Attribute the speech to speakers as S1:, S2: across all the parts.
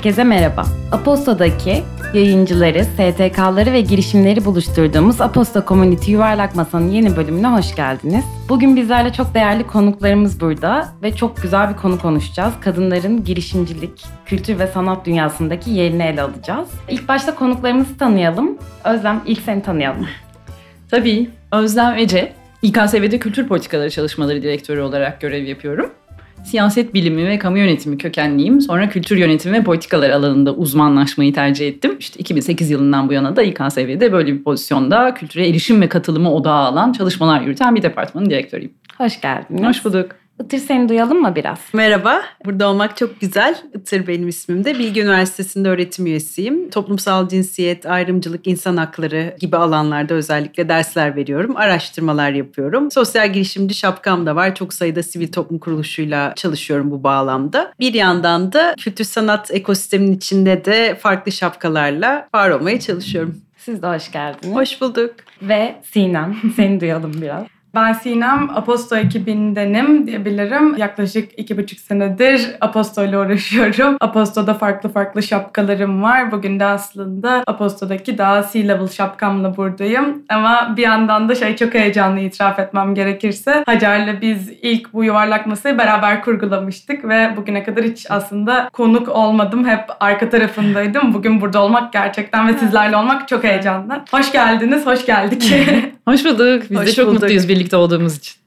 S1: Herkese merhaba. Aposto'daki yayıncıları, STK'ları ve girişimleri buluşturduğumuz Aposto Community Yuvarlak Masa'nın yeni bölümüne hoş geldiniz. Bugün bizlerle çok değerli konuklarımız burada ve çok güzel bir konu konuşacağız. Kadınların girişimcilik, kültür ve sanat dünyasındaki yerini ele alacağız. İlk başta konuklarımızı tanıyalım. Özlem, ilk seni tanıyalım.
S2: Tabii. Özlem Ece. İKSV'de Kültür Politikaları Çalışmaları Direktörü olarak görev yapıyorum. Siyaset bilimi ve kamu yönetimi kökenliyim. Sonra kültür yönetimi ve politikalar alanında uzmanlaşmayı tercih ettim. İşte 2008 yılından bu yana da İKSV'de böyle bir pozisyonda kültüre erişim ve katılımı odağı alan çalışmalar yürüten bir departmanın direktörüyüm.
S1: Hoş geldiniz.
S2: Hoş bulduk.
S1: Itır seni duyalım mı biraz?
S3: Merhaba, burada olmak çok güzel. Itır benim ismim de. Bilgi Üniversitesi'nde öğretim üyesiyim. Toplumsal cinsiyet, ayrımcılık, insan hakları gibi alanlarda özellikle dersler veriyorum. Araştırmalar yapıyorum. Sosyal girişimci şapkam da var. Çok sayıda sivil toplum kuruluşuyla çalışıyorum bu bağlamda. Bir yandan da kültür sanat ekosisteminin içinde de farklı şapkalarla var olmaya çalışıyorum.
S1: Siz de hoş geldiniz.
S3: Hoş bulduk.
S1: Ve Sinem, seni duyalım biraz.
S4: Ben Sinem, Aposto ekibindenim diyebilirim. Yaklaşık iki buçuk senedir Aposto ile uğraşıyorum. Aposto'da farklı farklı şapkalarım var. Bugün de aslında Aposto'daki daha C-level şapkamla buradayım. Ama bir yandan da şey çok heyecanlı itiraf etmem gerekirse. Hacer'le biz ilk bu yuvarlak masayı beraber kurgulamıştık ve bugüne kadar hiç aslında konuk olmadım. Hep arka tarafındaydım. Bugün burada olmak gerçekten ve sizlerle olmak çok heyecanlı. Hoş geldiniz, hoş geldik.
S2: Hoş bulduk. Biz
S3: Hoş
S2: de çok
S3: bulduk.
S2: mutluyuz birlikte olduğumuz için.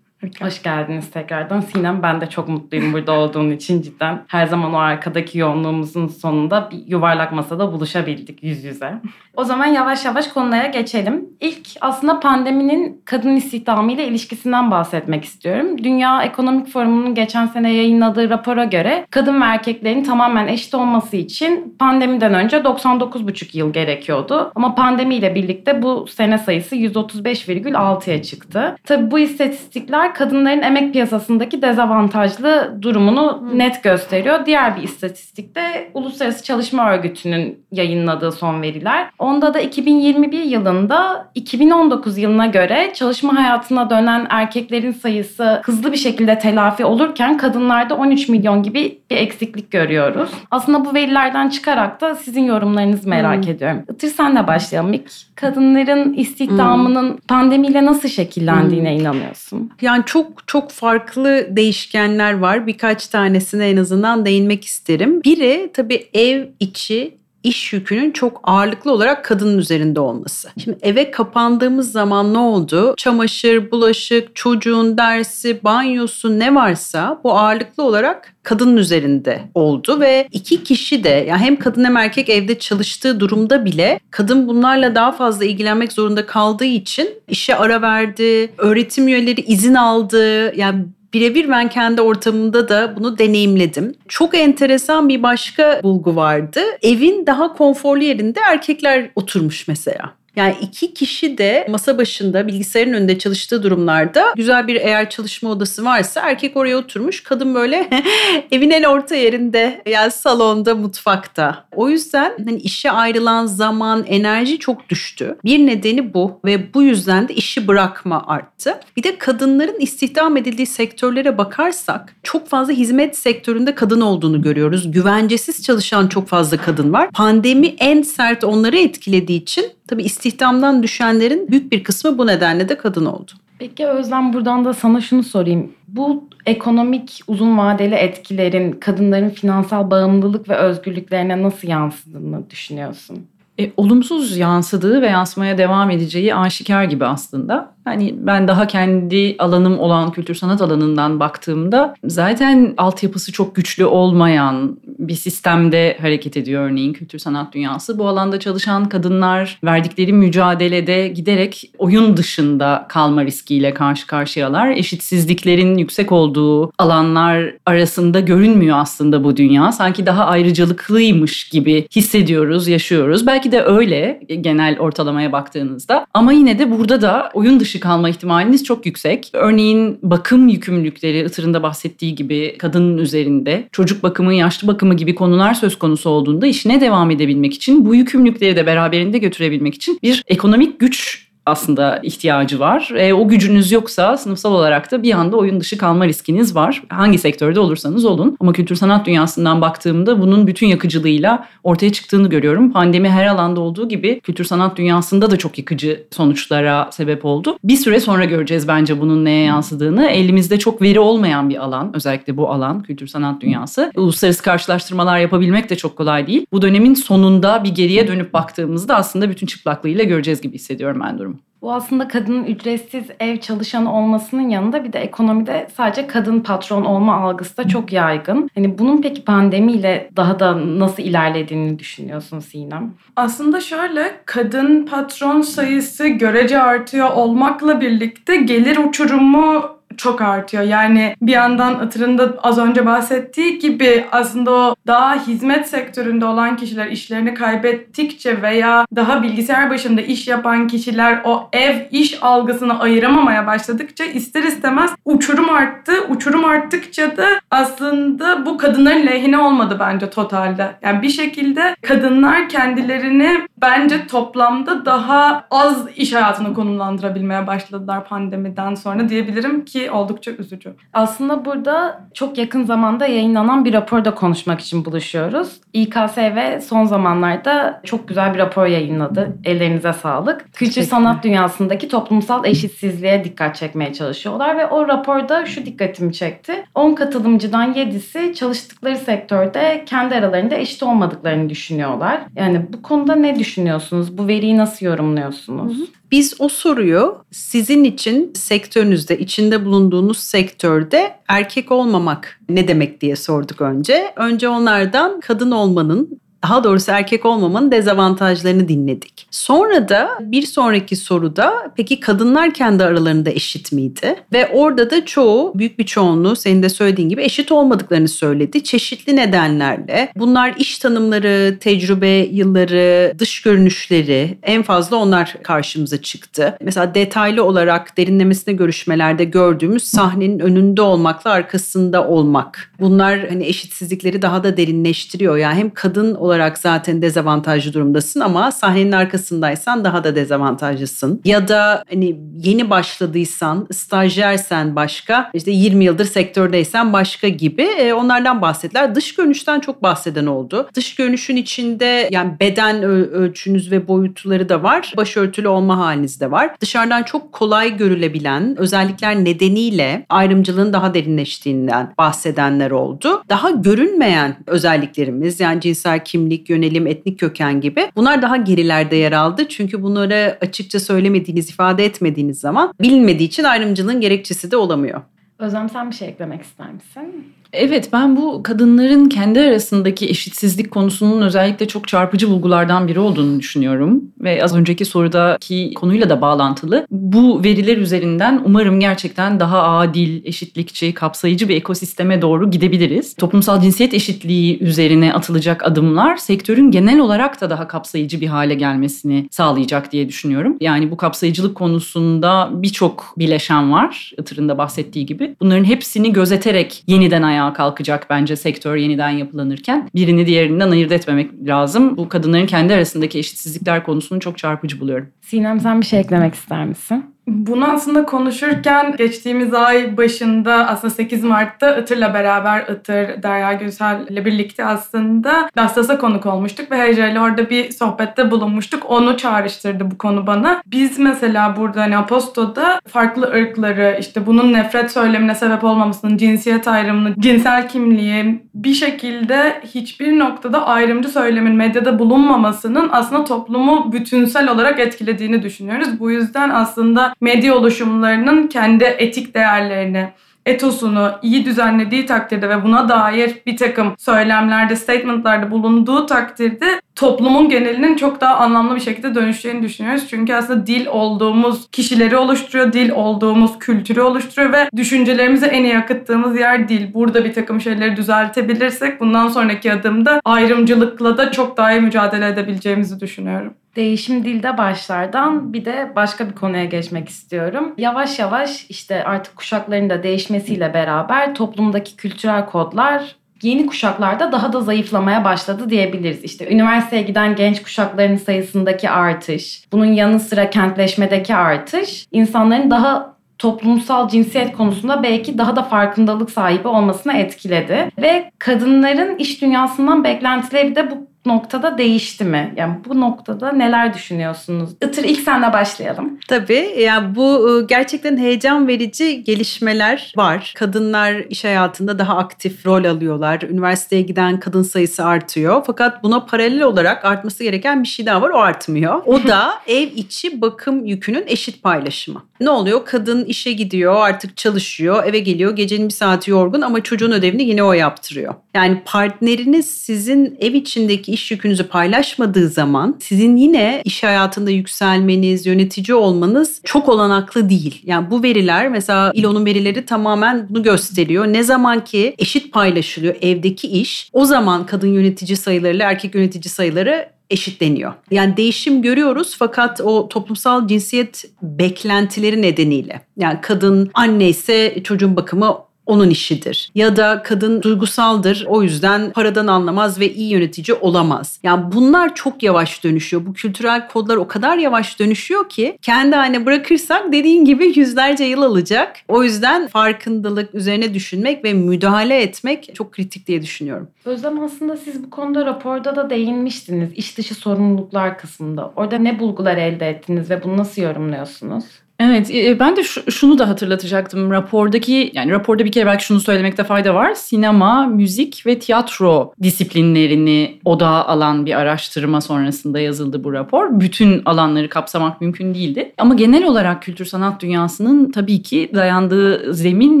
S1: Hoş geldiniz tekrardan. Sinem ben de çok mutluyum burada olduğun için cidden. Her zaman o arkadaki yoğunluğumuzun sonunda bir yuvarlak masada buluşabildik yüz yüze. O zaman yavaş yavaş konulara geçelim. İlk aslında pandeminin kadın istihdamı ile ilişkisinden bahsetmek istiyorum. Dünya Ekonomik Forumu'nun geçen sene yayınladığı rapora göre kadın ve erkeklerin tamamen eşit olması için pandemiden önce 99,5 yıl gerekiyordu. Ama pandemiyle birlikte bu sene sayısı 135,6'ya çıktı. Tabii bu istatistikler kadınların emek piyasasındaki dezavantajlı durumunu net gösteriyor. Diğer bir istatistik de Uluslararası Çalışma Örgütü'nün yayınladığı son veriler. Onda da 2021 yılında 2019 yılına göre çalışma hayatına dönen erkeklerin sayısı hızlı bir şekilde telafi olurken kadınlarda 13 milyon gibi bir eksiklik görüyoruz. Aslında bu verilerden çıkarak da sizin yorumlarınızı merak ediyorum. Itır senle başlayalım. İlk kadınların istihdamının pandemiyle nasıl şekillendiğine inanıyorsun?
S3: Yani çok çok farklı değişkenler var. Birkaç tanesine en azından değinmek isterim. Biri tabii ev içi iş yükünün çok ağırlıklı olarak kadının üzerinde olması. Şimdi eve kapandığımız zaman ne oldu? Çamaşır, bulaşık, çocuğun dersi, banyosu ne varsa bu ağırlıklı olarak kadının üzerinde oldu ve iki kişi de yani hem kadın hem erkek evde çalıştığı durumda bile kadın bunlarla daha fazla ilgilenmek zorunda kaldığı için işe ara verdi, öğretim üyeleri izin aldı. Yani birebir ben kendi ortamımda da bunu deneyimledim. Çok enteresan bir başka bulgu vardı. Evin daha konforlu yerinde erkekler oturmuş mesela. Yani iki kişi de masa başında bilgisayarın önünde çalıştığı durumlarda güzel bir eğer çalışma odası varsa erkek oraya oturmuş kadın böyle evin en orta yerinde yani salonda mutfakta. O yüzden hani işe ayrılan zaman enerji çok düştü. Bir nedeni bu ve bu yüzden de işi bırakma arttı. Bir de kadınların istihdam edildiği sektörlere bakarsak çok fazla hizmet sektöründe kadın olduğunu görüyoruz. Güvencesiz çalışan çok fazla kadın var. Pandemi en sert onları etkilediği için tabii istihdamdan düşenlerin büyük bir kısmı bu nedenle de kadın oldu.
S1: Peki Özlem buradan da sana şunu sorayım. Bu ekonomik uzun vadeli etkilerin kadınların finansal bağımlılık ve özgürlüklerine nasıl yansıdığını düşünüyorsun?
S2: E, olumsuz yansıdığı ve yansımaya devam edeceği aşikar gibi aslında. Hani ben daha kendi alanım olan kültür sanat alanından baktığımda zaten altyapısı çok güçlü olmayan bir sistemde hareket ediyor örneğin kültür sanat dünyası. Bu alanda çalışan kadınlar verdikleri mücadelede giderek oyun dışında kalma riskiyle karşı karşıyalar. Eşitsizliklerin yüksek olduğu alanlar arasında görünmüyor aslında bu dünya. Sanki daha ayrıcalıklıymış gibi hissediyoruz, yaşıyoruz. Belki de öyle genel ortalamaya baktığınızda. Ama yine de burada da oyun dışı kalma ihtimaliniz çok yüksek. Örneğin bakım yükümlülükleri Itır'ın bahsettiği gibi kadının üzerinde çocuk bakımı, yaşlı bakımı gibi konular söz konusu olduğunda işine devam edebilmek için bu yükümlülükleri de beraberinde götürebilmek için bir ekonomik güç aslında ihtiyacı var. E, o gücünüz yoksa sınıfsal olarak da bir anda oyun dışı kalma riskiniz var. Hangi sektörde olursanız olun. Ama kültür sanat dünyasından baktığımda bunun bütün yakıcılığıyla ortaya çıktığını görüyorum. Pandemi her alanda olduğu gibi kültür sanat dünyasında da çok yıkıcı sonuçlara sebep oldu. Bir süre sonra göreceğiz bence bunun neye yansıdığını. Elimizde çok veri olmayan bir alan özellikle bu alan kültür sanat dünyası. Uluslararası karşılaştırmalar yapabilmek de çok kolay değil. Bu dönemin sonunda bir geriye dönüp baktığımızda aslında bütün çıplaklığıyla göreceğiz gibi hissediyorum ben durumu.
S1: Bu aslında kadının ücretsiz ev çalışanı olmasının yanında bir de ekonomide sadece kadın patron olma algısı da çok yaygın. Hani bunun peki pandemiyle daha da nasıl ilerlediğini düşünüyorsun Sinem?
S4: Aslında şöyle kadın patron sayısı görece artıyor olmakla birlikte gelir uçurumu çok artıyor. Yani bir yandan Itır'ın da az önce bahsettiği gibi aslında o daha hizmet sektöründe olan kişiler işlerini kaybettikçe veya daha bilgisayar başında iş yapan kişiler o ev iş algısını ayıramamaya başladıkça ister istemez uçurum arttı. Uçurum arttıkça da aslında bu kadınların lehine olmadı bence totalde. Yani bir şekilde kadınlar kendilerini bence toplamda daha az iş hayatına konumlandırabilmeye başladılar pandemiden sonra diyebilirim ki oldukça üzücü.
S1: Aslında burada çok yakın zamanda yayınlanan bir raporda konuşmak için buluşuyoruz. İKSV son zamanlarda çok güzel bir rapor yayınladı. Ellerinize sağlık. Kültür sanat dünyasındaki toplumsal eşitsizliğe dikkat çekmeye çalışıyorlar ve o raporda şu dikkatimi çekti. 10 katılımcıdan 7'si çalıştıkları sektörde kendi aralarında eşit olmadıklarını düşünüyorlar. Yani bu konuda ne düşünüyorsunuz? Bu veriyi nasıl yorumluyorsunuz? Hı hı.
S3: Biz o soruyu sizin için sektörünüzde, içinde bulunduğunuz sektörde erkek olmamak ne demek diye sorduk önce. Önce onlardan kadın olmanın daha doğrusu erkek olmamanın dezavantajlarını dinledik. Sonra da bir sonraki soruda peki kadınlar kendi aralarında eşit miydi? Ve orada da çoğu, büyük bir çoğunluğu senin de söylediğin gibi eşit olmadıklarını söyledi. Çeşitli nedenlerle. Bunlar iş tanımları, tecrübe yılları, dış görünüşleri en fazla onlar karşımıza çıktı. Mesela detaylı olarak derinlemesine görüşmelerde gördüğümüz sahnenin önünde olmakla arkasında olmak. Bunlar hani eşitsizlikleri daha da derinleştiriyor. Yani hem kadın olarak zaten dezavantajlı durumdasın ama sahnenin arkasındaysan daha da dezavantajlısın. Ya da hani yeni başladıysan, stajyersen başka, işte 20 yıldır sektördeysen başka gibi e, onlardan bahsettiler. Dış görünüşten çok bahseden oldu. Dış görünüşün içinde yani beden ölçünüz ve boyutları da var. Başörtülü olma haliniz de var. Dışarıdan çok kolay görülebilen özellikler nedeniyle ayrımcılığın daha derinleştiğinden bahsedenler oldu. Daha görünmeyen özelliklerimiz yani cinsel kim kimlik, yönelim, etnik köken gibi bunlar daha gerilerde yer aldı. Çünkü bunları açıkça söylemediğiniz, ifade etmediğiniz zaman bilinmediği için ayrımcılığın gerekçesi de olamıyor.
S1: Özlem sen bir şey eklemek ister misin?
S2: Evet ben bu kadınların kendi arasındaki eşitsizlik konusunun özellikle çok çarpıcı bulgulardan biri olduğunu düşünüyorum. Ve az önceki sorudaki konuyla da bağlantılı. Bu veriler üzerinden umarım gerçekten daha adil, eşitlikçi, kapsayıcı bir ekosisteme doğru gidebiliriz. Toplumsal cinsiyet eşitliği üzerine atılacak adımlar sektörün genel olarak da daha kapsayıcı bir hale gelmesini sağlayacak diye düşünüyorum. Yani bu kapsayıcılık konusunda birçok bileşen var. Itır'ın da bahsettiği gibi. Bunların hepsini gözeterek yeniden ayağa ayağa kalkacak bence sektör yeniden yapılanırken. Birini diğerinden ayırt etmemek lazım. Bu kadınların kendi arasındaki eşitsizlikler konusunu çok çarpıcı buluyorum.
S1: Sinem sen bir şey eklemek ister misin?
S4: Bunu aslında konuşurken geçtiğimiz ay başında aslında 8 Mart'ta Itır'la beraber Itır, Derya Güzel ile birlikte aslında Dastas'a konuk olmuştuk ve Hece ile orada bir sohbette bulunmuştuk. Onu çağrıştırdı bu konu bana. Biz mesela burada hani Aposto'da farklı ırkları işte bunun nefret söylemine sebep olmamasının cinsiyet ayrımını, cinsel kimliği bir şekilde hiçbir noktada ayrımcı söylemin medyada bulunmamasının aslında toplumu bütünsel olarak etkilediğini düşünüyoruz. Bu yüzden aslında medya oluşumlarının kendi etik değerlerini, etosunu iyi düzenlediği takdirde ve buna dair bir takım söylemlerde, statementlarda bulunduğu takdirde toplumun genelinin çok daha anlamlı bir şekilde dönüşeceğini düşünüyoruz. Çünkü aslında dil olduğumuz kişileri oluşturuyor, dil olduğumuz kültürü oluşturuyor ve düşüncelerimizi en iyi akıttığımız yer dil. Burada bir takım şeyleri düzeltebilirsek bundan sonraki adımda ayrımcılıkla da çok daha iyi mücadele edebileceğimizi düşünüyorum.
S1: Değişim dilde başlardan bir de başka bir konuya geçmek istiyorum. Yavaş yavaş işte artık kuşakların da değişmesiyle beraber toplumdaki kültürel kodlar yeni kuşaklarda daha da zayıflamaya başladı diyebiliriz. İşte üniversiteye giden genç kuşakların sayısındaki artış, bunun yanı sıra kentleşmedeki artış insanların daha toplumsal cinsiyet konusunda belki daha da farkındalık sahibi olmasına etkiledi. Ve kadınların iş dünyasından beklentileri de bu noktada değişti mi? Yani bu noktada neler düşünüyorsunuz? Itır ilk senle başlayalım.
S3: Tabii yani bu ıı, gerçekten heyecan verici gelişmeler var. Kadınlar iş hayatında daha aktif rol alıyorlar. Üniversiteye giden kadın sayısı artıyor. Fakat buna paralel olarak artması gereken bir şey daha var o artmıyor. O da ev içi bakım yükünün eşit paylaşımı. Ne oluyor? Kadın işe gidiyor artık çalışıyor eve geliyor gecenin bir saati yorgun ama çocuğun ödevini yine o yaptırıyor. Yani partneriniz sizin ev içindeki iş yükünüzü paylaşmadığı zaman sizin yine iş hayatında yükselmeniz, yönetici olmanız çok olanaklı değil. Yani bu veriler mesela İLO'nun verileri tamamen bunu gösteriyor. Ne zaman ki eşit paylaşılıyor evdeki iş o zaman kadın yönetici sayılarıyla erkek yönetici sayıları eşitleniyor. Yani değişim görüyoruz fakat o toplumsal cinsiyet beklentileri nedeniyle yani kadın anne ise çocuğun bakımı onun işidir. Ya da kadın duygusaldır o yüzden paradan anlamaz ve iyi yönetici olamaz. Yani bunlar çok yavaş dönüşüyor. Bu kültürel kodlar o kadar yavaş dönüşüyor ki kendi haline bırakırsak dediğin gibi yüzlerce yıl alacak. O yüzden farkındalık üzerine düşünmek ve müdahale etmek çok kritik diye düşünüyorum.
S1: Özlem aslında siz bu konuda raporda da değinmiştiniz. İş dışı sorumluluklar kısmında. Orada ne bulgular elde ettiniz ve bunu nasıl yorumluyorsunuz?
S2: Evet e, ben de şunu da hatırlatacaktım. Rapordaki yani raporda bir kere belki şunu söylemekte fayda var. Sinema, müzik ve tiyatro disiplinlerini odağa alan bir araştırma sonrasında yazıldı bu rapor. Bütün alanları kapsamak mümkün değildi. Ama genel olarak kültür sanat dünyasının tabii ki dayandığı zemin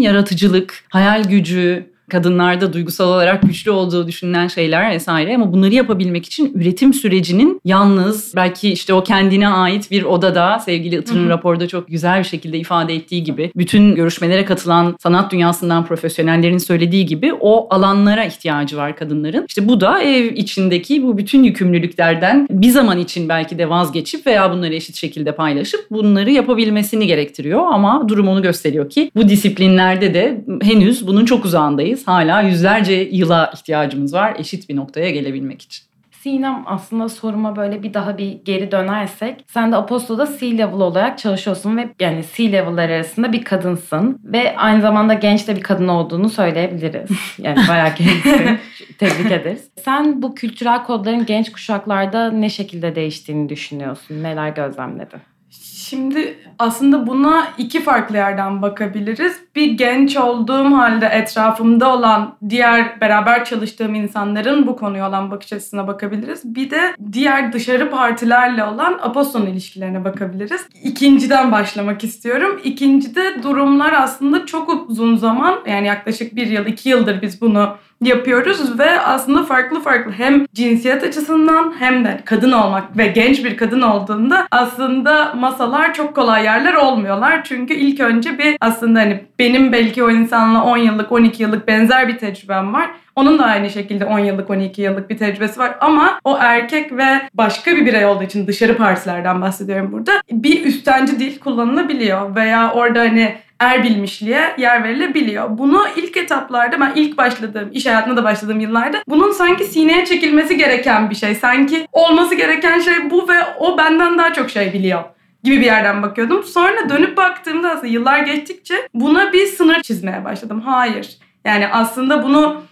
S2: yaratıcılık, hayal gücü, kadınlarda duygusal olarak güçlü olduğu düşünülen şeyler vesaire. Ama bunları yapabilmek için üretim sürecinin yalnız belki işte o kendine ait bir odada sevgili Itır'ın raporda çok güzel bir şekilde ifade ettiği gibi bütün görüşmelere katılan sanat dünyasından profesyonellerin söylediği gibi o alanlara ihtiyacı var kadınların. İşte bu da ev içindeki bu bütün yükümlülüklerden bir zaman için belki de vazgeçip veya bunları eşit şekilde paylaşıp bunları yapabilmesini gerektiriyor. Ama durum onu gösteriyor ki bu disiplinlerde de henüz bunun çok uzağındayız değiliz. Hala yüzlerce yıla ihtiyacımız var eşit bir noktaya gelebilmek için.
S1: Sinem aslında soruma böyle bir daha bir geri dönersek sen de Apostol'da C-level olarak çalışıyorsun ve yani C-level'lar arasında bir kadınsın ve aynı zamanda genç de bir kadın olduğunu söyleyebiliriz. Yani bayağı gençsin. Tebrik ederiz. Sen bu kültürel kodların genç kuşaklarda ne şekilde değiştiğini düşünüyorsun? Neler gözlemledin?
S4: Şimdi aslında buna iki farklı yerden bakabiliriz. Bir genç olduğum halde etrafımda olan diğer beraber çalıştığım insanların bu konuya olan bakış açısına bakabiliriz. Bir de diğer dışarı partilerle olan Apostol'un ilişkilerine bakabiliriz. İkinciden başlamak istiyorum. İkincide durumlar aslında çok uzun zaman yani yaklaşık bir yıl iki yıldır biz bunu yapıyoruz ve aslında farklı farklı hem cinsiyet açısından hem de kadın olmak ve genç bir kadın olduğunda aslında masalar çok kolay yerler olmuyorlar. Çünkü ilk önce bir aslında hani benim belki o insanla 10 yıllık 12 yıllık benzer bir tecrübem var. Onun da aynı şekilde 10 yıllık 12 yıllık bir tecrübesi var ama o erkek ve başka bir birey olduğu için dışarı partilerden bahsediyorum burada. Bir üstenci dil kullanılabiliyor veya orada hani er bilmişliğe yer verilebiliyor. Bunu ilk etaplarda ben ilk başladığım, iş hayatına da başladığım yıllarda bunun sanki sineye çekilmesi gereken bir şey. Sanki olması gereken şey bu ve o benden daha çok şey biliyor gibi bir yerden bakıyordum. Sonra dönüp baktığımda aslında yıllar geçtikçe buna bir sınır çizmeye başladım. Hayır. Yani aslında bunu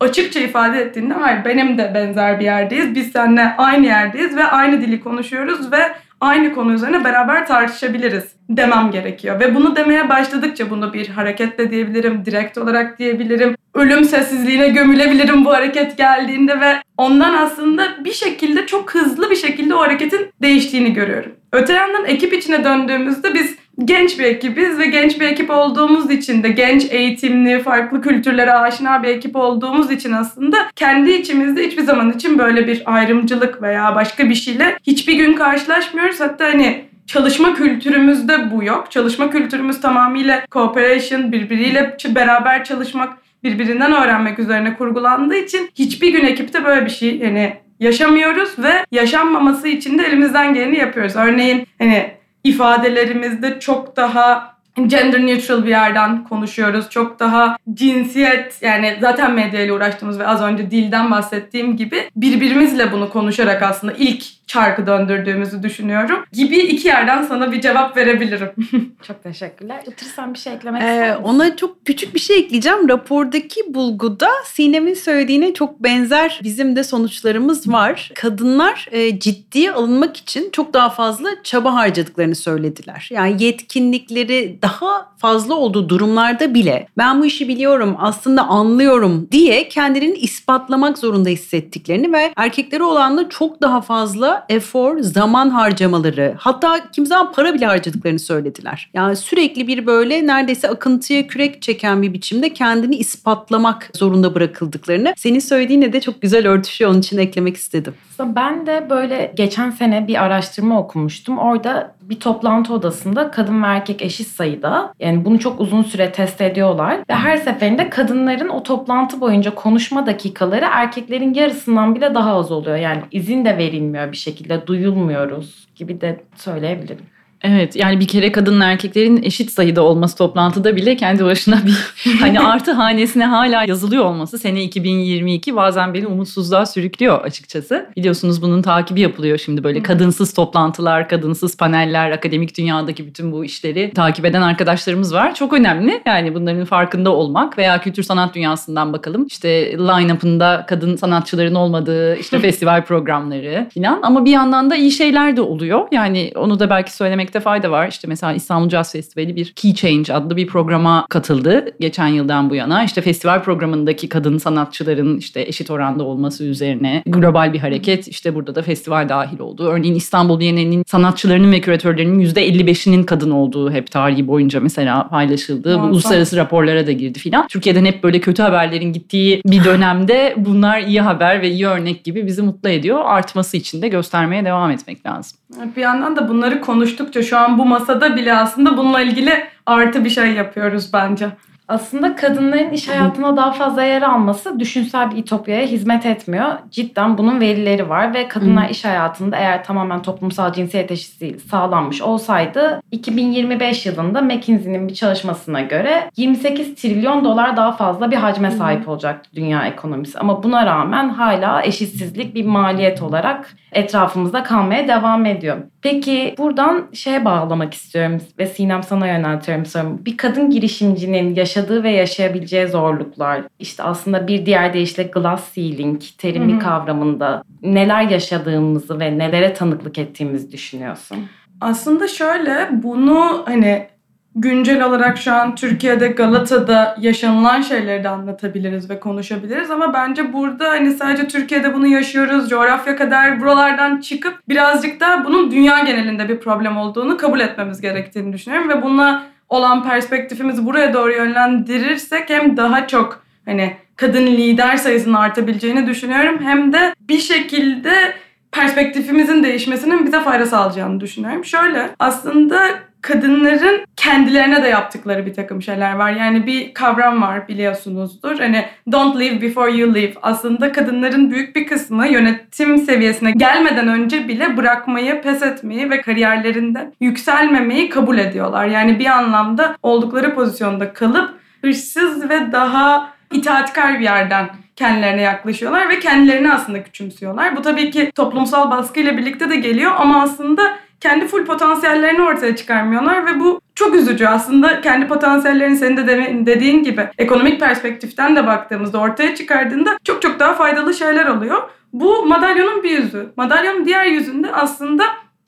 S4: açıkça ifade ettiğinde hayır benim de benzer bir yerdeyiz. Biz seninle aynı yerdeyiz ve aynı dili konuşuyoruz ve aynı konu üzerine beraber tartışabiliriz demem gerekiyor. Ve bunu demeye başladıkça bunu bir hareketle diyebilirim, direkt olarak diyebilirim. Ölüm sessizliğine gömülebilirim bu hareket geldiğinde ve ondan aslında bir şekilde çok hızlı bir şekilde o hareketin değiştiğini görüyorum. Öte yandan ekip içine döndüğümüzde biz genç bir ekibiz ve genç bir ekip olduğumuz için de genç eğitimli, farklı kültürlere aşina bir ekip olduğumuz için aslında kendi içimizde hiçbir zaman için böyle bir ayrımcılık veya başka bir şeyle hiçbir gün karşılaşmıyoruz. Hatta hani çalışma kültürümüzde bu yok. Çalışma kültürümüz tamamıyla cooperation, birbiriyle beraber çalışmak, birbirinden öğrenmek üzerine kurgulandığı için hiçbir gün ekipte böyle bir şey yani yaşamıyoruz ve yaşanmaması için de elimizden geleni yapıyoruz. Örneğin hani ifadelerimizde çok daha gender neutral bir yerden konuşuyoruz. Çok daha cinsiyet yani zaten medyayla uğraştığımız ve az önce dilden bahsettiğim gibi birbirimizle bunu konuşarak aslında ilk çarkı döndürdüğümüzü düşünüyorum. Gibi iki yerden sana bir cevap verebilirim.
S1: Çok teşekkürler. Otursan bir şey eklemek
S3: Ee,
S1: ister misin?
S3: ona çok küçük bir şey ekleyeceğim. Rapordaki bulguda Sinem'in söylediğine çok benzer bizim de sonuçlarımız var. Kadınlar e, ciddiye alınmak için çok daha fazla çaba harcadıklarını söylediler. Yani yetkinlikleri daha fazla olduğu durumlarda bile ben bu işi biliyorum aslında anlıyorum diye kendilerini ispatlamak zorunda hissettiklerini ve erkeklere olanla çok daha fazla efor, zaman harcamaları hatta kim zaman para bile harcadıklarını söylediler. Yani sürekli bir böyle neredeyse akıntıya kürek çeken bir biçimde kendini ispatlamak zorunda bırakıldıklarını senin söylediğine de çok güzel örtüşüyor onun için eklemek istedim.
S1: Ben de böyle geçen sene bir araştırma okumuştum. Orada bir toplantı odasında kadın ve erkek eşit sayıda. Yani bunu çok uzun süre test ediyorlar. Ve her seferinde kadınların o toplantı boyunca konuşma dakikaları erkeklerin yarısından bile daha az oluyor. Yani izin de verilmiyor bir şekilde. Duyulmuyoruz gibi de söyleyebilirim.
S2: Evet yani bir kere kadınla erkeklerin eşit sayıda olması toplantıda bile kendi başına bir hani artı hanesine hala yazılıyor olması sene 2022 bazen beni umutsuzluğa sürüklüyor açıkçası. Biliyorsunuz bunun takibi yapılıyor şimdi böyle kadınsız toplantılar, kadınsız paneller, akademik dünyadaki bütün bu işleri takip eden arkadaşlarımız var. Çok önemli yani bunların farkında olmak veya kültür sanat dünyasından bakalım. İşte line-up'ında kadın sanatçıların olmadığı işte festival programları falan ama bir yandan da iyi şeyler de oluyor. Yani onu da belki söylemek söylemekte fayda var. İşte mesela İstanbul Jazz Festivali bir Key Change adlı bir programa katıldı geçen yıldan bu yana. İşte festival programındaki kadın sanatçıların işte eşit oranda olması üzerine global bir hareket. İşte burada da festival dahil oldu. Örneğin İstanbul Bienali'nin sanatçılarının ve küratörlerinin %55'inin kadın olduğu hep tarihi boyunca mesela paylaşıldı. Bu uluslararası raporlara da girdi filan. Türkiye'den hep böyle kötü haberlerin gittiği bir dönemde bunlar iyi haber ve iyi örnek gibi bizi mutlu ediyor. Artması için de göstermeye devam etmek lazım.
S4: Bir yandan da bunları konuştukça şu an bu masada bile aslında bununla ilgili artı bir şey yapıyoruz bence.
S1: Aslında kadınların iş hayatına daha fazla yer alması düşünsel bir ütopyaya hizmet etmiyor. Cidden bunun verileri var ve kadınlar iş hayatında eğer tamamen toplumsal cinsiyet eşitliği sağlanmış olsaydı 2025 yılında McKinsey'nin bir çalışmasına göre 28 trilyon dolar daha fazla bir hacme sahip olacaktı dünya ekonomisi. Ama buna rağmen hala eşitsizlik bir maliyet olarak etrafımızda kalmaya devam ediyor. Peki buradan şeye bağlamak istiyorum ve Sinem sana yöneltiyorum sorumu. Bir kadın girişimcinin yaşadığı ve yaşayabileceği zorluklar, işte aslında bir diğer deyişle glass ceiling terimi
S4: Hı hı.
S1: kavramında neler yaşadığımızı ve nelere tanıklık ettiğimizi düşünüyorsun?
S4: Aslında şöyle bunu hani güncel olarak şu an Türkiye'de Galata'da yaşanılan şeyleri de anlatabiliriz ve konuşabiliriz ama bence burada hani sadece Türkiye'de bunu yaşıyoruz coğrafya kadar buralardan çıkıp birazcık da bunun dünya genelinde bir problem olduğunu kabul etmemiz gerektiğini düşünüyorum ve bununla olan perspektifimizi buraya doğru yönlendirirsek hem daha çok hani kadın lider sayısının artabileceğini düşünüyorum hem de bir şekilde perspektifimizin değişmesinin bize fayda sağlayacağını düşünüyorum. Şöyle aslında kadınların kendilerine de yaptıkları bir takım şeyler var. Yani bir kavram var biliyorsunuzdur. Hani don't live before you live. Aslında kadınların büyük bir kısmı yönetim seviyesine gelmeden önce bile bırakmayı, pes etmeyi ve kariyerlerinde yükselmemeyi kabul ediyorlar. Yani bir anlamda oldukları pozisyonda kalıp hırsız ve daha itaatkar bir yerden kendilerine yaklaşıyorlar ve kendilerini aslında küçümsüyorlar. Bu tabii ki toplumsal baskıyla birlikte de geliyor ama aslında kendi full potansiyellerini ortaya çıkarmıyorlar ve bu çok üzücü aslında kendi potansiyellerini senin de dediğin gibi ekonomik perspektiften de baktığımızda ortaya çıkardığında çok çok daha faydalı şeyler oluyor. Bu madalyonun bir yüzü. Madalyonun diğer yüzünde aslında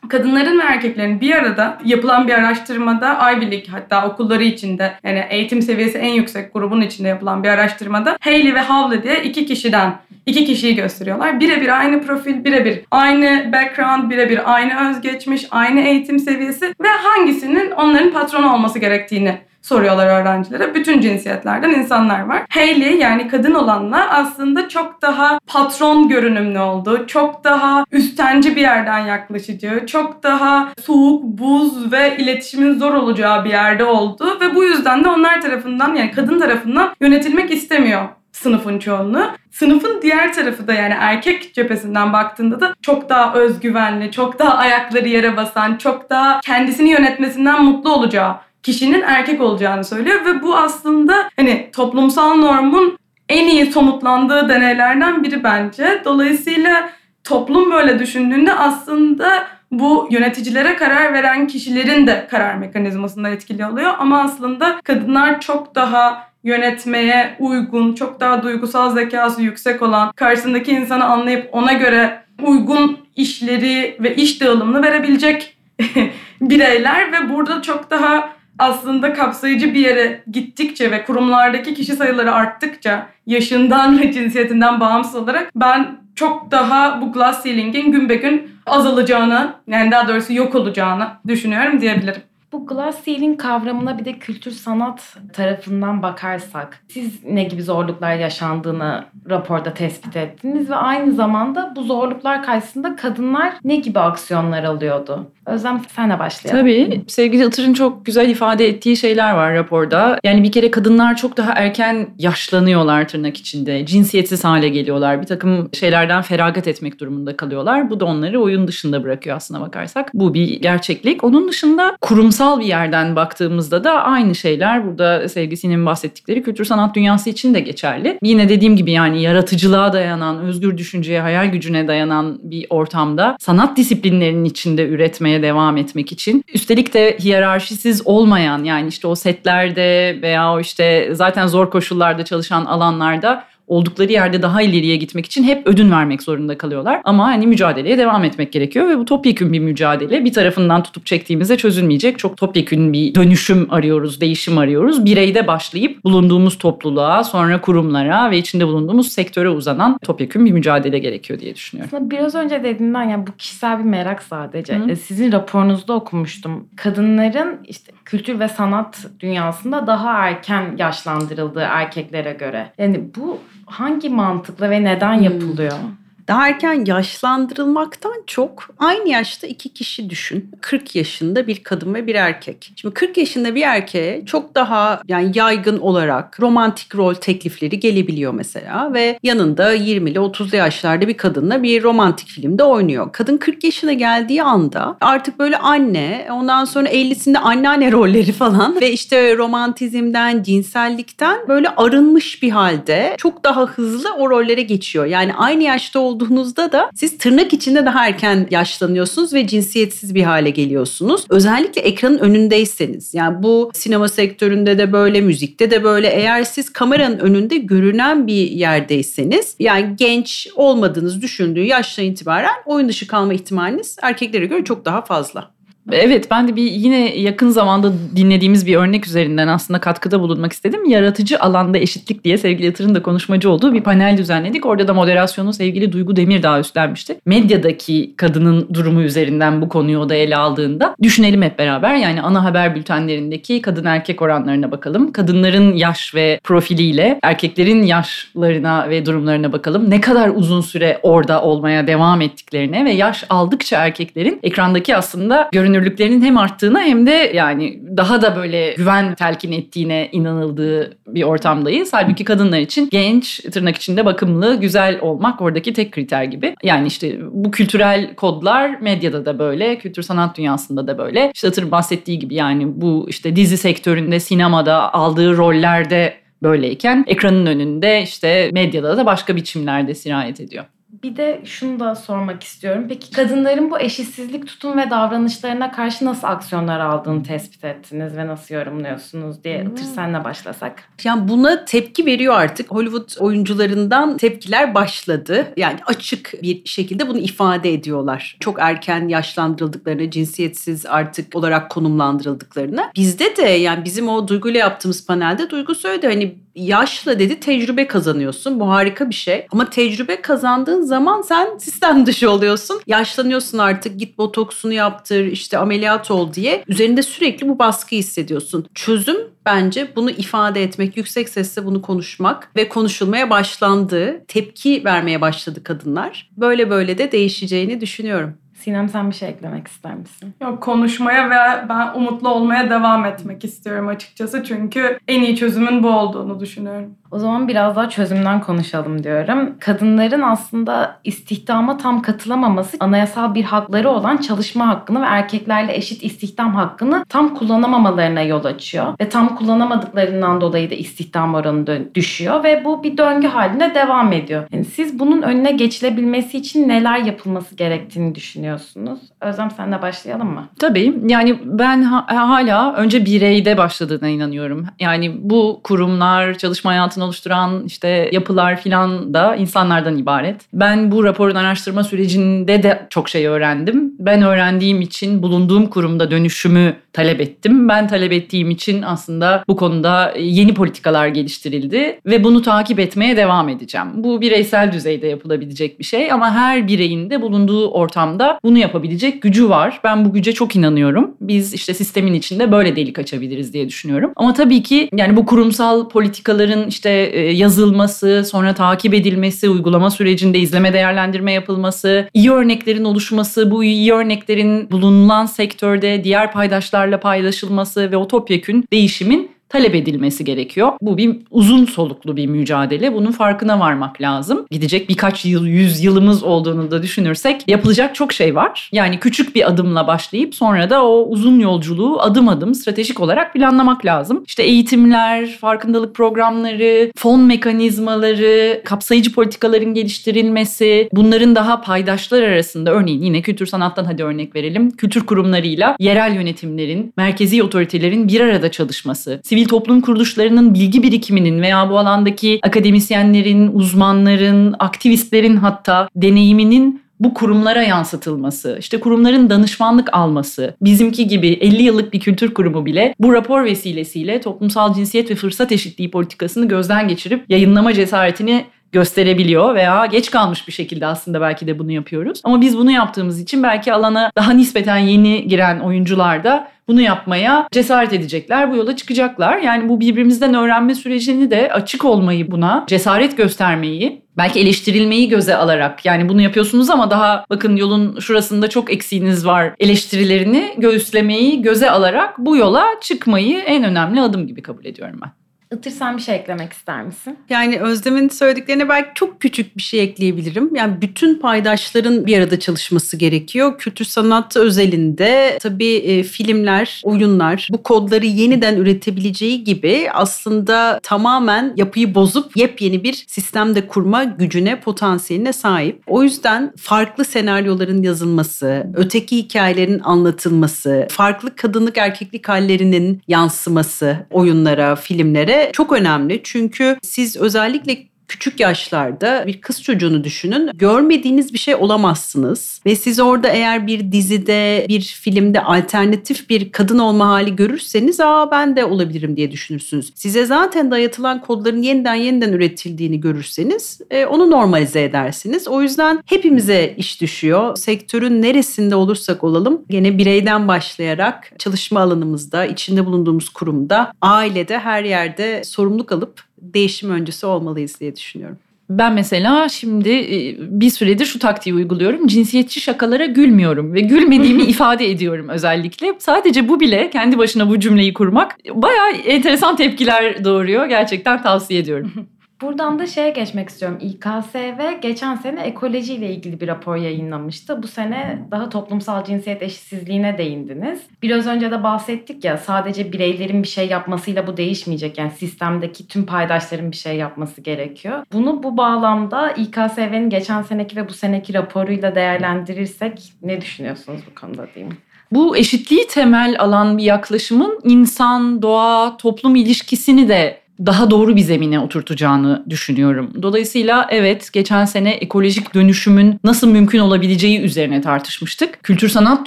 S4: kadınların ve erkeklerin bir arada yapılan bir araştırmada Ivy League hatta okulları içinde yani eğitim seviyesi en yüksek grubun içinde yapılan bir araştırmada Hayley ve Howley diye iki kişiden iki kişiyi gösteriyorlar. Birebir aynı profil, birebir aynı background, birebir aynı özgeçmiş, aynı eğitim seviyesi ve hangisinin onların patronu olması gerektiğini soruyorlar öğrencilere. Bütün cinsiyetlerden insanlar var. Hayley yani kadın olanla aslında çok daha patron görünümlü olduğu, çok daha üstenci bir yerden yaklaşıcı, çok daha soğuk, buz ve iletişimin zor olacağı bir yerde olduğu ve bu yüzden de onlar tarafından yani kadın tarafından yönetilmek istemiyor sınıfın çoğunluğu. Sınıfın diğer tarafı da yani erkek cephesinden baktığında da çok daha özgüvenli, çok daha ayakları yere basan, çok daha kendisini yönetmesinden mutlu olacağı kişinin erkek olacağını söylüyor ve bu aslında hani toplumsal normun en iyi somutlandığı deneylerden biri bence. Dolayısıyla toplum böyle düşündüğünde aslında bu yöneticilere karar veren kişilerin de karar mekanizmasında etkili oluyor. Ama aslında kadınlar çok daha yönetmeye uygun, çok daha duygusal zekası yüksek olan, karşısındaki insanı anlayıp ona göre uygun işleri ve iş dağılımını verebilecek bireyler ve burada çok daha aslında kapsayıcı bir yere gittikçe ve kurumlardaki kişi sayıları arttıkça yaşından ve cinsiyetinden bağımsız olarak ben çok daha bu glass ceiling'in gün be gün azalacağını yani daha doğrusu yok olacağını düşünüyorum diyebilirim.
S1: Bu glass ceiling kavramına bir de kültür sanat tarafından bakarsak siz ne gibi zorluklar yaşandığını raporda tespit ettiniz ve aynı zamanda bu zorluklar karşısında kadınlar ne gibi aksiyonlar alıyordu? Özlem senle başlayalım.
S2: Tabii. Sevgili Itır'ın çok güzel ifade ettiği şeyler var raporda. Yani bir kere kadınlar çok daha erken yaşlanıyorlar tırnak içinde. Cinsiyetsiz hale geliyorlar. Bir takım şeylerden feragat etmek durumunda kalıyorlar. Bu da onları oyun dışında bırakıyor aslına bakarsak. Bu bir gerçeklik. Onun dışında kurumsal bir yerden baktığımızda da aynı şeyler burada sevgisinin bahsettikleri kültür sanat dünyası için de geçerli. Yine dediğim gibi yani yaratıcılığa dayanan, özgür düşünceye, hayal gücüne dayanan bir ortamda sanat disiplinlerinin içinde üretmeye yapmaya devam etmek için. Üstelik de hiyerarşisiz olmayan yani işte o setlerde veya o işte zaten zor koşullarda çalışan alanlarda oldukları yerde daha ileriye gitmek için hep ödün vermek zorunda kalıyorlar. Ama hani mücadeleye devam etmek gerekiyor ve bu topyekün bir mücadele. Bir tarafından tutup çektiğimizde çözülmeyecek. Çok topyekün bir dönüşüm arıyoruz, değişim arıyoruz. Bireyde başlayıp bulunduğumuz topluluğa, sonra kurumlara ve içinde bulunduğumuz sektöre uzanan topyekün bir mücadele gerekiyor diye düşünüyorum.
S1: Aslında biraz önce dediğimden yani bu kişisel bir merak sadece. Hı. E, sizin raporunuzda okumuştum. Kadınların işte kültür ve sanat dünyasında daha erken yaşlandırıldığı erkeklere göre. Yani bu hangi mantıkla ve neden hmm.
S3: Daha erken yaşlandırılmaktan çok aynı yaşta iki kişi düşün. 40 yaşında bir kadın ve bir erkek. Şimdi 40 yaşında bir erkeğe çok daha yani yaygın olarak romantik rol teklifleri gelebiliyor mesela ve yanında 20'li 30'lu yaşlarda bir kadınla bir romantik filmde oynuyor. Kadın 40 yaşına geldiği anda artık böyle anne, ondan sonra 50'sinde anneanne rolleri falan ve işte romantizmden, cinsellikten böyle arınmış bir halde çok daha hızlı o rollere geçiyor. Yani aynı yaşta olduğu olduğunuzda da siz tırnak içinde daha erken yaşlanıyorsunuz ve cinsiyetsiz bir hale geliyorsunuz. Özellikle ekranın önündeyseniz yani bu sinema sektöründe de böyle, müzikte de böyle eğer siz kameranın önünde görünen bir yerdeyseniz yani genç olmadığınız düşündüğü yaştan itibaren oyun dışı kalma ihtimaliniz erkeklere göre çok daha fazla.
S2: Evet ben de bir yine yakın zamanda dinlediğimiz bir örnek üzerinden aslında katkıda bulunmak istedim. Yaratıcı alanda eşitlik diye sevgili Yatır'ın da konuşmacı olduğu bir panel düzenledik. Orada da moderasyonu sevgili Duygu Demirdağ üstlenmişti. Medyadaki kadının durumu üzerinden bu konuyu o da ele aldığında düşünelim hep beraber. Yani ana haber bültenlerindeki kadın erkek oranlarına bakalım. Kadınların yaş ve profiliyle erkeklerin yaşlarına ve durumlarına bakalım. Ne kadar uzun süre orada olmaya devam ettiklerine ve yaş aldıkça erkeklerin ekrandaki aslında görünüm görünürlüklerinin hem arttığına hem de yani daha da böyle güven telkin ettiğine inanıldığı bir ortamdayız. Halbuki kadınlar için genç, tırnak içinde bakımlı, güzel olmak oradaki tek kriter gibi. Yani işte bu kültürel kodlar medyada da böyle, kültür sanat dünyasında da böyle. İşte Atır bahsettiği gibi yani bu işte dizi sektöründe, sinemada aldığı rollerde böyleyken ekranın önünde işte medyada da başka biçimlerde sirayet ediyor.
S1: Bir de şunu da sormak istiyorum. Peki kadınların bu eşitsizlik tutum ve davranışlarına karşı nasıl aksiyonlar aldığını tespit ettiniz ve nasıl yorumluyorsunuz diye hmm. senle başlasak.
S3: Yani buna tepki veriyor artık. Hollywood oyuncularından tepkiler başladı. Yani açık bir şekilde bunu ifade ediyorlar. Çok erken yaşlandırıldıklarını, cinsiyetsiz artık olarak konumlandırıldıklarını. Bizde de yani bizim o Duygu'yla yaptığımız panelde Duygu söyledi hani yaşla dedi tecrübe kazanıyorsun. Bu harika bir şey. Ama tecrübe kazandığın zaman sen sistem dışı oluyorsun. Yaşlanıyorsun artık git botoksunu yaptır işte ameliyat ol diye. Üzerinde sürekli bu baskı hissediyorsun. Çözüm bence bunu ifade etmek, yüksek sesle bunu konuşmak ve konuşulmaya başlandı. Tepki vermeye başladı kadınlar. Böyle böyle de değişeceğini düşünüyorum.
S1: Sinem sen bir şey eklemek ister misin?
S4: Yok konuşmaya ve ben umutlu olmaya devam etmek istiyorum açıkçası. Çünkü en iyi çözümün bu olduğunu düşünüyorum.
S1: O zaman biraz daha çözümden konuşalım diyorum. Kadınların aslında istihdama tam katılamaması anayasal bir hakları olan çalışma hakkını ve erkeklerle eşit istihdam hakkını tam kullanamamalarına yol açıyor. Ve tam kullanamadıklarından dolayı da istihdam oranı düşüyor ve bu bir döngü halinde devam ediyor. Yani siz bunun önüne geçilebilmesi için neler yapılması gerektiğini düşünüyorsunuz? Özlem senle başlayalım mı?
S2: Tabii. Yani ben ha- hala önce bireyde başladığına inanıyorum. Yani bu kurumlar, çalışma hayatını oluşturan işte yapılar filan da insanlardan ibaret. Ben bu raporun araştırma sürecinde de çok şey öğrendim. Ben öğrendiğim için bulunduğum kurumda dönüşümü talep ettim. Ben talep ettiğim için aslında bu konuda yeni politikalar geliştirildi ve bunu takip etmeye devam edeceğim. Bu bireysel düzeyde yapılabilecek bir şey ama her bireyin de bulunduğu ortamda bunu yapabilecek gücü var. Ben bu güce çok inanıyorum. Biz işte sistemin içinde böyle delik açabiliriz diye düşünüyorum. Ama tabii ki yani bu kurumsal politikaların işte yazılması, sonra takip edilmesi, uygulama sürecinde izleme değerlendirme yapılması, iyi örneklerin oluşması, bu iyi örneklerin bulunulan sektörde diğer paydaşlarla paylaşılması ve o topyekün değişimin talep edilmesi gerekiyor. Bu bir uzun soluklu bir mücadele. Bunun farkına varmak lazım. Gidecek birkaç yıl, yüz yılımız olduğunu da düşünürsek yapılacak çok şey var. Yani küçük bir adımla başlayıp sonra da o uzun yolculuğu adım adım stratejik olarak planlamak lazım. İşte eğitimler, farkındalık programları, fon mekanizmaları, kapsayıcı politikaların geliştirilmesi, bunların daha paydaşlar arasında örneğin yine kültür sanattan hadi örnek verelim. Kültür kurumlarıyla yerel yönetimlerin, merkezi otoritelerin bir arada çalışması, sivil toplum kuruluşlarının bilgi birikiminin veya bu alandaki akademisyenlerin, uzmanların, aktivistlerin hatta deneyiminin bu kurumlara yansıtılması, işte kurumların danışmanlık alması, bizimki gibi 50 yıllık bir kültür kurumu bile bu rapor vesilesiyle toplumsal cinsiyet ve fırsat eşitliği politikasını gözden geçirip yayınlama cesaretini gösterebiliyor veya geç kalmış bir şekilde aslında belki de bunu yapıyoruz. Ama biz bunu yaptığımız için belki alana daha nispeten yeni giren oyuncular da bunu yapmaya cesaret edecekler, bu yola çıkacaklar. Yani bu birbirimizden öğrenme sürecini de açık olmayı buna, cesaret göstermeyi, belki eleştirilmeyi göze alarak yani bunu yapıyorsunuz ama daha bakın yolun şurasında çok eksiğiniz var eleştirilerini göğüslemeyi göze alarak bu yola çıkmayı en önemli adım gibi kabul ediyorum ben.
S1: Itır sen bir şey eklemek ister misin?
S3: Yani Özlem'in söylediklerine belki çok küçük bir şey ekleyebilirim. Yani bütün paydaşların bir arada çalışması gerekiyor. Kültür sanat özelinde tabii e, filmler, oyunlar bu kodları yeniden üretebileceği gibi aslında tamamen yapıyı bozup yepyeni bir sistemde kurma gücüne, potansiyeline sahip. O yüzden farklı senaryoların yazılması, öteki hikayelerin anlatılması, farklı kadınlık erkeklik hallerinin yansıması oyunlara, filmlere çok önemli. Çünkü siz özellikle küçük yaşlarda bir kız çocuğunu düşünün. Görmediğiniz bir şey olamazsınız. Ve siz orada eğer bir dizide, bir filmde alternatif bir kadın olma hali görürseniz aa ben de olabilirim diye düşünürsünüz. Size zaten dayatılan kodların yeniden yeniden üretildiğini görürseniz e, onu normalize edersiniz. O yüzden hepimize iş düşüyor. Sektörün neresinde olursak olalım gene bireyden başlayarak çalışma alanımızda, içinde bulunduğumuz kurumda, ailede her yerde sorumluluk alıp değişim öncüsü olmalıyız diye düşünüyorum.
S2: Ben mesela şimdi e, bir süredir şu taktiği uyguluyorum. Cinsiyetçi şakalara gülmüyorum ve gülmediğimi ifade ediyorum özellikle. Sadece bu bile kendi başına bu cümleyi kurmak bayağı enteresan tepkiler doğuruyor. Gerçekten tavsiye ediyorum.
S1: Buradan da şeye geçmek istiyorum. İKSV geçen sene ekolojiyle ilgili bir rapor yayınlamıştı. Bu sene daha toplumsal cinsiyet eşitsizliğine değindiniz. Biraz önce de bahsettik ya sadece bireylerin bir şey yapmasıyla bu değişmeyecek. Yani sistemdeki tüm paydaşların bir şey yapması gerekiyor. Bunu bu bağlamda İKSV'nin geçen seneki ve bu seneki raporuyla değerlendirirsek ne düşünüyorsunuz bu konuda diyeyim?
S2: Bu eşitliği temel alan bir yaklaşımın insan, doğa, toplum ilişkisini de daha doğru bir zemine oturtacağını düşünüyorum. Dolayısıyla evet geçen sene ekolojik dönüşümün nasıl mümkün olabileceği üzerine tartışmıştık. Kültür sanat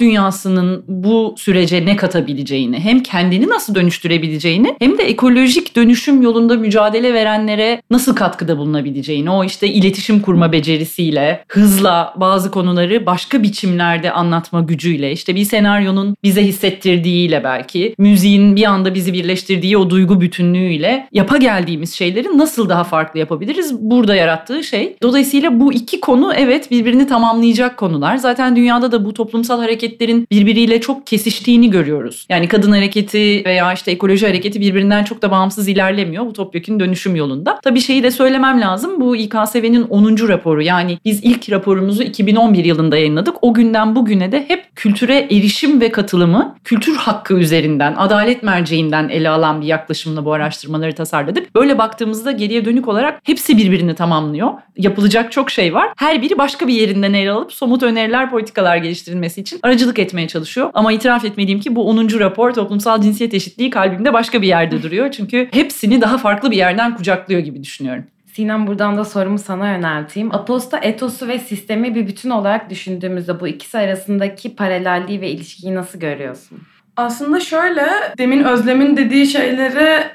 S2: dünyasının bu sürece ne katabileceğini, hem kendini nasıl dönüştürebileceğini hem de ekolojik dönüşüm yolunda mücadele verenlere nasıl katkıda bulunabileceğini, o işte iletişim kurma becerisiyle, hızla bazı konuları başka biçimlerde anlatma gücüyle, işte bir senaryonun bize hissettirdiğiyle belki, müziğin bir anda bizi birleştirdiği o duygu bütünlüğüyle yapa geldiğimiz şeyleri nasıl daha farklı yapabiliriz? Burada yarattığı şey. Dolayısıyla bu iki konu evet birbirini tamamlayacak konular. Zaten dünyada da bu toplumsal hareketlerin birbiriyle çok kesiştiğini görüyoruz. Yani kadın hareketi veya işte ekoloji hareketi birbirinden çok da bağımsız ilerlemiyor bu topyekun dönüşüm yolunda. Tabii şeyi de söylemem lazım. Bu İKSV'nin 10. raporu yani biz ilk raporumuzu 2011 yılında yayınladık. O günden bugüne de hep kültüre erişim ve katılımı kültür hakkı üzerinden, adalet merceğinden ele alan bir yaklaşımla bu araştırmaları tasarladık. Böyle baktığımızda geriye dönük olarak hepsi birbirini tamamlıyor. Yapılacak çok şey var. Her biri başka bir yerinden ele alıp somut öneriler, politikalar geliştirilmesi için aracılık etmeye çalışıyor. Ama itiraf etmeliyim ki bu 10. rapor toplumsal cinsiyet eşitliği kalbimde başka bir yerde duruyor. Çünkü hepsini daha farklı bir yerden kucaklıyor gibi düşünüyorum.
S1: Sinem buradan da sorumu sana yönelteyim. Aposta etosu ve sistemi bir bütün olarak düşündüğümüzde bu ikisi arasındaki paralelliği ve ilişkiyi nasıl görüyorsun?
S4: Aslında şöyle, demin Özlem'in dediği şeylere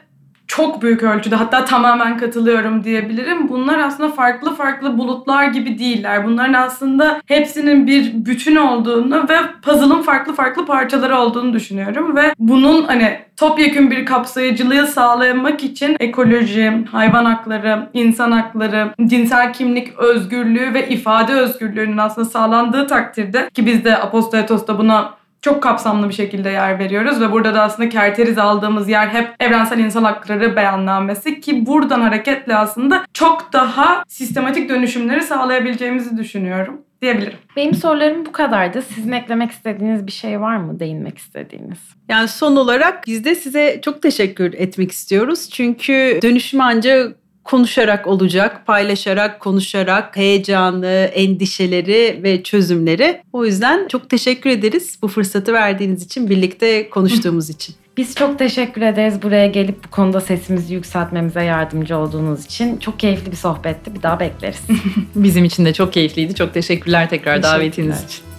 S4: çok büyük ölçüde hatta tamamen katılıyorum diyebilirim. Bunlar aslında farklı farklı bulutlar gibi değiller. Bunların aslında hepsinin bir bütün olduğunu ve puzzle'ın farklı farklı parçaları olduğunu düşünüyorum ve bunun hani topyekun bir kapsayıcılığı sağlamak için ekoloji, hayvan hakları, insan hakları, cinsel kimlik özgürlüğü ve ifade özgürlüğünün aslında sağlandığı takdirde ki biz de Apostoletos'ta buna çok kapsamlı bir şekilde yer veriyoruz ve burada da aslında kerteriz aldığımız yer hep evrensel insan hakları beyannamesi ki buradan hareketle aslında çok daha sistematik dönüşümleri sağlayabileceğimizi düşünüyorum diyebilirim.
S1: Benim sorularım bu kadardı. Sizin eklemek istediğiniz bir şey var mı? Değinmek istediğiniz?
S3: Yani son olarak biz de size çok teşekkür etmek istiyoruz. Çünkü dönüşüm ancak konuşarak olacak, paylaşarak, konuşarak heyecanı, endişeleri ve çözümleri. O yüzden çok teşekkür ederiz bu fırsatı verdiğiniz için, birlikte konuştuğumuz için.
S1: Biz çok teşekkür ederiz buraya gelip bu konuda sesimizi yükseltmemize yardımcı olduğunuz için. Çok keyifli bir sohbetti. Bir daha bekleriz.
S2: Bizim için de çok keyifliydi. Çok teşekkürler tekrar davetiniz için.